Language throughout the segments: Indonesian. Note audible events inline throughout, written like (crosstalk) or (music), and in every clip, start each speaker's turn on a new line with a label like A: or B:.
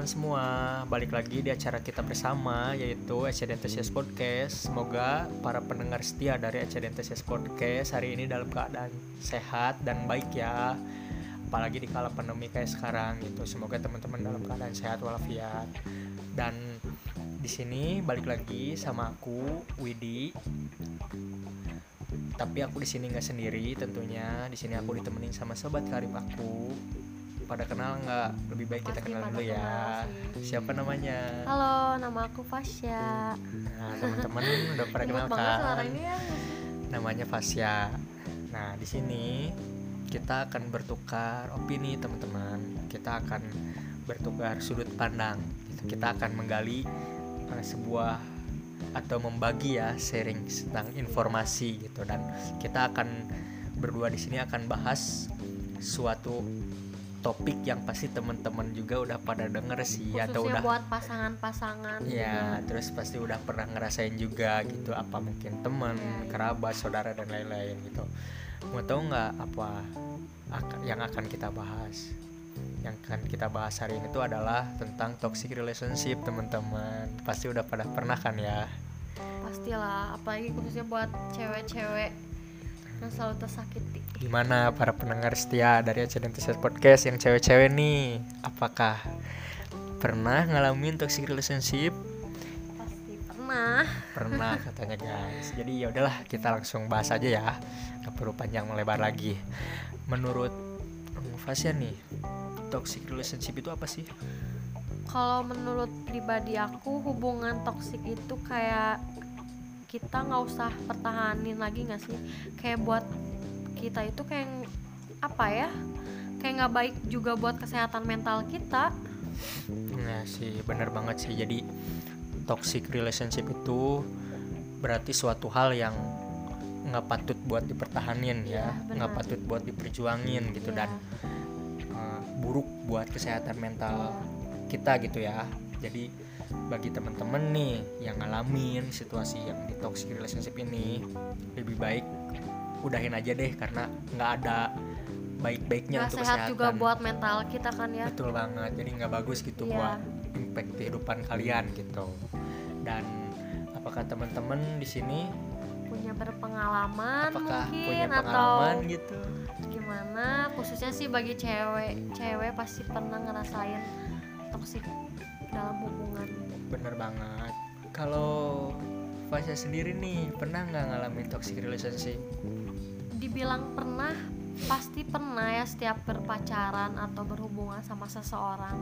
A: teman-teman semua. Balik lagi di acara kita bersama Yaitu Accidentesias Podcast. Semoga para pendengar setia dari Accidentesias Podcast Hari ini dalam keadaan sehat dan baik ya. Apalagi di kala pandemi kayak sekarang gitu. Semoga teman-teman dalam keadaan sehat walafiat. Dan di sini balik lagi sama aku Widi. Tapi aku di sini nggak sendiri tentunya. Di sini aku ditemenin sama sobat karib aku pada kenal nggak? Lebih baik kita kenal dulu ya.
B: kenal
A: siapa namanya?
B: Halo, nama aku Fasya.
A: nah teman-teman (laughs) udah pada kenal kan?
B: ya.
A: namanya Fasya. Nah di sini kita akan bertukar opini teman-teman. Kita akan bertukar sudut pandang. Gitu. kita akan menggali uh, sebuah atau membagi ya sharing tentang informasi gitu. Dan kita akan berdua di sini akan bahas suatu topik yang pasti teman-teman juga udah pada denger sih atau
B: Khususnya
A: udah
B: buat pasangan-pasangan.
A: Ya, terus pasti udah pernah ngerasain juga gitu apa mungkin teman,
B: iya.
A: kerabat, saudara dan lain-lain gitu. Mau tahu nggak apa yang akan kita bahas? Yang akan kita bahas hari ini tuh adalah tentang toxic relationship, teman-teman. Pasti udah pada pernah kan ya?
B: Pastilah, apalagi khususnya buat cewek-cewek yang selalu tersakiti.
A: Gimana para pendengar setia dari Accidentesias Podcast yang cewek-cewek nih? Apakah pernah ngalamin toxic relationship?
B: Pasti pernah.
A: pernah katanya guys jadi ya udahlah kita langsung bahas aja ya nggak perlu panjang melebar lagi menurut Fasya nih toxic relationship itu apa sih
B: Kalau menurut pribadi aku hubungan toksik itu kayak kita nggak usah pertahanin lagi nggak sih? Kayak buat kita itu kayak apa ya? Kayak nggak baik juga buat kesehatan mental kita.
A: nah sih bener banget sih jadi toxic relationship itu berarti suatu hal yang nggak patut buat dipertahanin ya
B: Iya, benar.
A: nggak patut buat diperjuangin gitu
B: Iya.
A: dan uh, buruk buat kesehatan mental kita gitu ya jadi bagi teman-teman nih yang ngalamin situasi yang di toxic relationship ini lebih baik udahin aja deh karena nggak ada baik-baiknya untuk
B: sehat
A: kesehatan
B: juga buat mental kita kan ya.
A: betul banget jadi nggak bagus gitu
B: Iya.
A: buat impact kehidupan kalian gitu dan apakah teman-teman di sini
B: punya berpengalaman
A: apakah
B: mungkin
A: punya
B: atau
A: pengalaman gitu
B: gimana khususnya sih bagi cewek cewek pasti pernah ngerasain toksik dalam hubungan.
A: Bener banget. Kalau Fasya sendiri nih pernah nggak ngalamin toxic relationship?
B: Dibilang pernah pasti pernah ya setiap berpacaran atau berhubungan sama seseorang.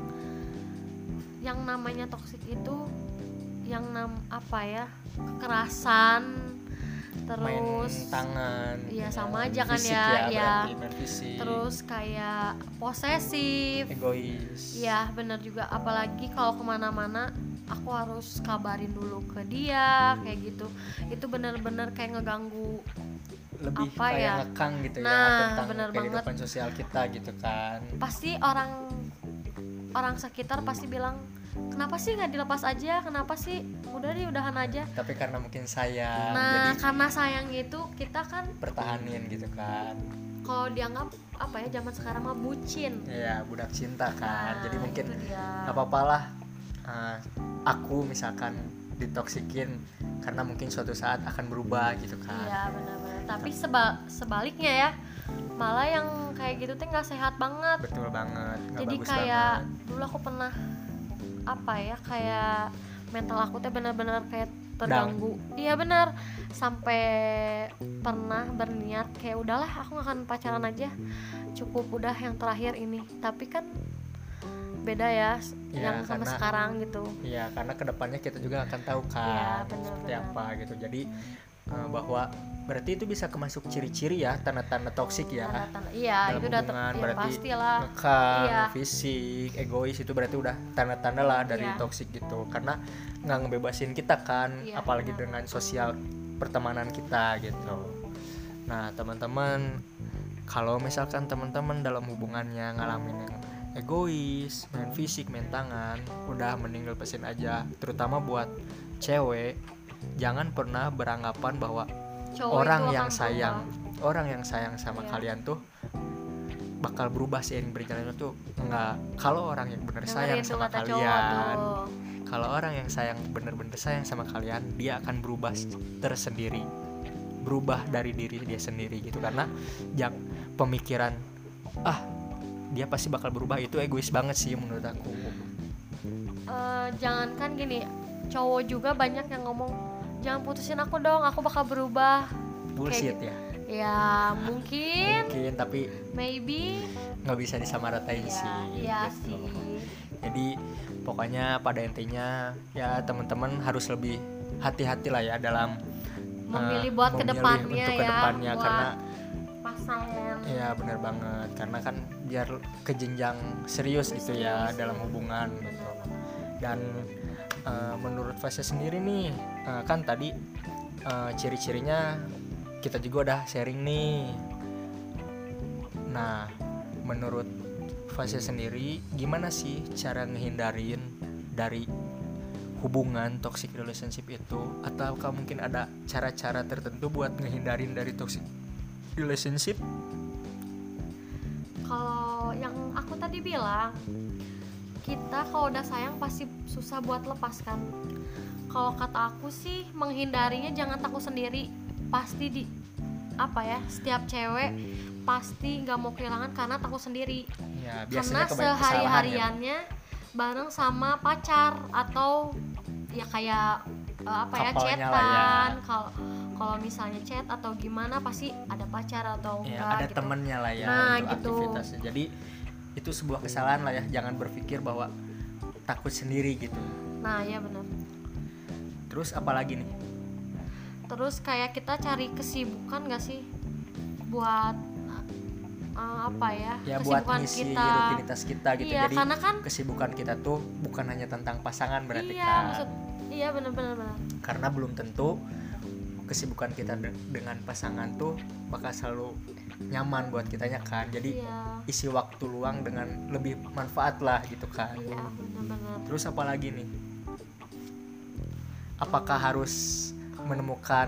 B: Yang namanya toksik itu yang nam apa ya kekerasan
A: main
B: terus.
A: tangan.
B: Iya,
A: ya,
B: sama aja kan ya, ya.
A: berarti, main fisik.
B: Terus kayak posesif.
A: Egois.
B: Iya bener juga. Apalagi kalau ke mana-mana aku harus kabarin dulu ke dia kayak gitu. Itu bener-bener kayak ngeganggu
A: lebih
B: apa
A: kayak
B: ya?
A: ngekang gitu ya
B: Nah,
A: tentang
B: bener
A: kehidupan sosial kita gitu kan.
B: Pasti orang orang sekitar pasti bilang kenapa sih nggak dilepas aja? Kenapa sih? Udah deh udahan aja.
A: Tapi karena mungkin sayang
B: nah
A: jadi
B: karena sayang itu kita kan
A: pertahanin gitu kan.
B: Kalau dianggap apa ya zaman sekarang mah bucin.
A: Ya budak cinta kan.
B: Nah,
A: jadi mungkin nggak apa-apalah uh, aku misalkan ditoksikin karena mungkin suatu saat akan berubah gitu kan.
B: Iya benar-benar. Tapi seba- sebaliknya ya, malah yang kayak gitu tuh nggak sehat banget.
A: betul banget
B: Jadi
A: bagus
B: kayak
A: banget.
B: dulu aku pernah apa ya kayak mental aku tuh benar-benar kayak terganggu. Iya benar. Sampai pernah berniat kayak udahlah aku nggak akan pacaran aja. Cukup udah yang terakhir ini. Tapi kan beda ya
A: Iya,
B: yang sama
A: karena-
B: sekarang gitu.
A: Iya, karena ke depannya kita juga akan tahu kan
B: benar-benar.
A: seperti apa gitu. Jadi uh, bahwa berarti itu bisa kemasuk ciri-ciri ya tanda-tanda toksik ya.
B: Tanda-tanda- iya
A: Dalam
B: itu udah
A: hubungan
B: ya
A: berarti
B: pastilah.
A: Ngekang,
B: Iya.
A: fisik, egois itu berarti udah tanda-tanda lah dari
B: Iya.
A: toksik gitu. Karena nggak ngebebasin kita kan,
B: Iya,
A: apalagi
B: benar.
A: dengan sosial pertemanan kita gitu. Nah, teman-teman kalau misalkan teman-teman dalam hubungannya ngalamin yang egois, main fisik, main tangan, udah mending lepasin aja. Terutama buat cewek, jangan pernah beranggapan bahwa
B: Cowok
A: orang
B: itu
A: yang sayang,
B: berubah.
A: orang yang sayang sama
B: Iya.
A: kalian tuh bakal berubah seiring berjalannya tuh enggak kalau orang yang bener sayang sama kalian. kalau orang yang sayang bener-bener sayang sama kalian dia akan berubah tersendiri. Berubah dari diri dia sendiri gitu. Karena yang pemikiran ah dia pasti bakal berubah itu egois banget sih menurut aku.
B: Eh, jangankan gini cowok juga banyak yang ngomong jangan putusin aku dong aku bakal berubah.
A: Bullshit
B: gitu.
A: ya?
B: ya mungkin.
A: Mungkin tapi
B: maybe.
A: nggak bisa disamaratain
B: ya
A: sih
B: iya
A: gitu.
B: sih.
A: Jadi pokoknya pada intinya ya teman-teman harus lebih hati-hati lah ya dalam eh,
B: Memilih buat
A: memilih
B: ke depannya
A: untuk
B: ya,
A: ke depannya
B: buat
A: karena
B: pasangan.
A: Ya benar banget. Karena kan biar ke jenjang serius gitu ya
B: Serius,
A: dalam
B: ya.
A: hubungan gitu. Dan eh, menurut Fasya sendiri nih eh, kan tadi eh, ciri-cirinya kita juga udah sharing nih. Nah menurut Fasya sendiri gimana sih cara ngehindarin dari hubungan toxic relationship itu? Ataukah mungkin ada cara-cara tertentu buat ngehindarin dari toxic relationship?
B: Kalau yang aku tadi bilang kita kalau udah sayang pasti susah buat lepas kan kalau kata aku sih menghindarinya jangan takut sendiri pasti di apa ya setiap cewek pasti nggak mau kehilangan karena takut sendiri
A: ya
B: karena
A: kebanyakan kesalahan ya.
B: sehari-hariannya bareng sama pacar atau ya kayak eh, apa ya
A: Couple-nya lah ya.
B: chatan kalau kalau misalnya chat atau gimana pasti ada pacar atau
A: ya,
B: enggak
A: ada
B: gitu.
A: temennya lah ya
B: Nah, gitu.
A: aktivitasnya jadi itu sebuah kesalahan lah ya jangan berpikir bahwa takut sendiri gitu.
B: Nah ya benar.
A: Terus apalagi nih?
B: Terus kayak kita cari kesibukan gak sih? Buat eh, apa ya,
A: ya buat
B: kesibukan
A: ngisi
B: kita.
A: rutinitas kita gitu.
B: Iya
A: jadi
B: karena kan
A: kesibukan kita tuh bukan hanya tentang pasangan berarti
B: iya
A: kan
B: maksud iya benar-benar benar.
A: Karena belum tentu kesibukan kita de- dengan pasangan tuh bakal selalu nyaman buat kitanya kan. Jadi
B: iya.
A: isi waktu luang dengan lebih manfaat lah gitu kan.
B: Iya benar-benar
A: Terus apa lagi nih? Apakah harus menemukan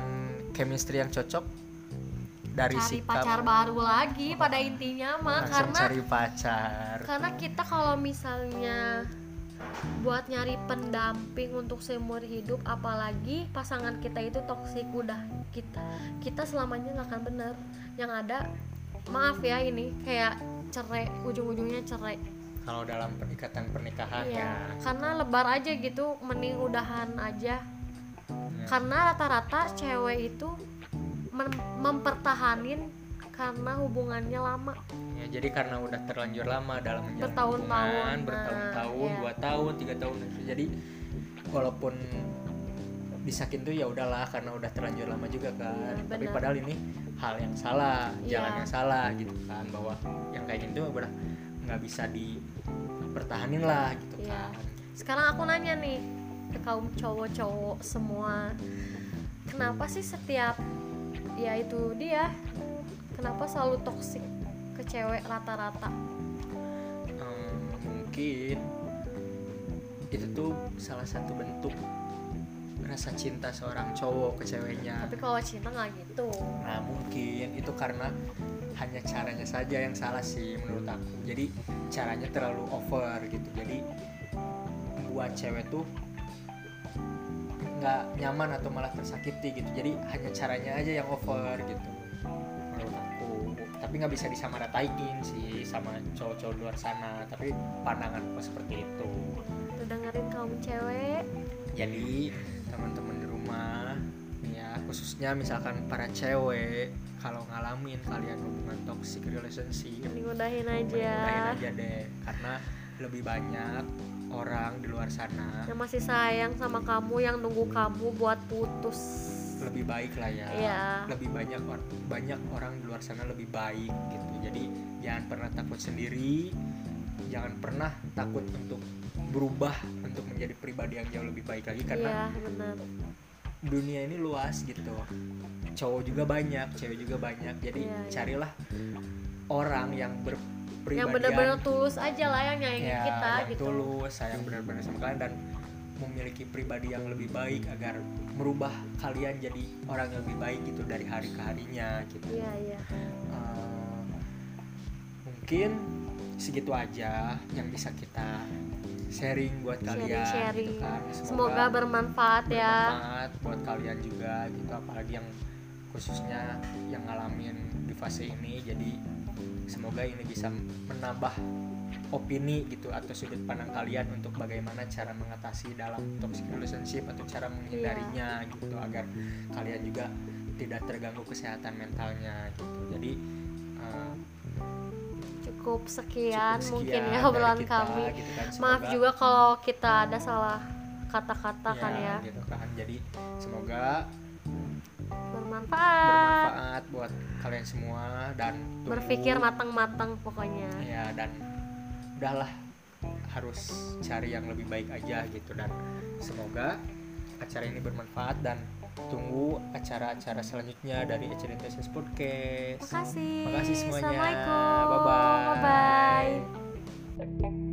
A: chemistry yang cocok dari
B: cari
A: sikap
B: pacar baru lagi pada intinya mah karena
A: cari pacar?
B: karena kita kalau misalnya buat nyari pendamping untuk seumur hidup apalagi pasangan kita itu toksik udah kita kita selamanya nggak akan bener yang ada maaf ya ini kayak cerai ujung-ujungnya cerai
A: Kalau dalam perikatan pernikahan ya.
B: Iya, karena lebar aja gitu mending udahan aja
A: Ya.
B: karena rata-rata cewek itu mem- mempertahanin karena hubungannya lama
A: Ya, jadi karena udah terlanjur lama dalam menjalin
B: Bertahun-tahun,
A: hubungan,
B: nah,
A: bertahun-tahun,
B: iya.
A: dua tahun, tiga tahun, jadi walaupun disakin tuh ya udahlah karena udah terlanjur lama juga kan.
B: Iya,
A: Tapi padahal ini hal yang salah,
B: Iya.
A: jalan yang salah gitu kan bahwa yang kayak gitu udah nggak bisa dipertahanin lah gitu
B: Iya.
A: kan.
B: sekarang aku nanya nih ke kaum cowok-cowok semua kenapa sih setiap ya itu dia kenapa selalu toksik ke cewek rata-rata
A: Hmm, mungkin itu tuh salah satu bentuk rasa cinta seorang cowok ke ceweknya.
B: tapi kalau cinta nggak gitu
A: Nah mungkin itu karena hanya caranya saja yang salah sih menurut aku. Jadi caranya terlalu over gitu. Jadi buat cewek tuh nggak nyaman atau malah tersakiti gitu. Jadi hanya caranya aja yang over gitu. Tapi nggak bisa disamaratain sih sama cowok-cowok luar sana. Tapi pandangan aku seperti itu.
B: Tuh dengerin kaum cewek
A: Jadi teman-teman di rumah ya khususnya misalkan para cewek kalau ngalamin kalian hubungan toxic relationship
B: mending aja
A: udahin aja deh karena lebih banyak orang di luar sana
B: yang masih sayang sama kamu yang nunggu kamu buat putus
A: lebih baik lah ya.
B: Iya.
A: lebih banyak or- banyak orang di luar sana lebih baik gitu. Jadi jangan pernah takut sendiri. Jangan pernah takut untuk berubah untuk menjadi pribadi yang jauh lebih baik lagi karena
B: iya benar.
A: dunia ini luas gitu. Cowok juga banyak cewek juga banyak. Jadi
B: Iya, iya.
A: carilah orang yang berpribadian
B: yang benar-benar tulus aja lah yang nyayangin
A: ya,
B: kita
A: yang
B: gitu.
A: tulus sayang benar-benar sama kalian. Dan memiliki pribadi yang lebih baik agar merubah kalian jadi orang yang lebih baik gitu dari hari ke harinya gitu.
B: Iya iya.
A: Eh, mungkin segitu aja yang bisa kita sharing buat kalian
B: Sharing-sharing.
A: gitu kan.
B: semoga bermanfaat ya.
A: bermanfaat buat kalian juga gitu apalagi yang khususnya yang ngalamin di fase ini. Jadi semoga ini bisa menambah opini gitu atau sudut pandang kalian untuk bagaimana cara mengatasi dalam toxic relationship atau cara menghindarinya
B: Iya.
A: gitu agar kalian juga tidak terganggu kesehatan mentalnya gitu. Jadi eh,
B: cukup sekian,
A: cukup
B: mungkin
A: sekian
B: ya
A: dari
B: obrolan
A: kita,
B: kami.
A: gitu kan.
B: maaf
A: Semoga-
B: juga kalau kita ada salah kata-kata kan ya.
A: gitu kan. Jadi semoga
B: bermanfaat.
A: bermanfaat buat kalian semua dan
B: berpikir matang-matang pokoknya.
A: Ya dan udahlah harus cari yang lebih baik aja gitu dan semoga acara ini bermanfaat dan tunggu acara-acara selanjutnya dari HDTSS Podcast.
B: terima
A: kasih semuanya.
B: Assalamualaikum. Bye bye. bye, -bye.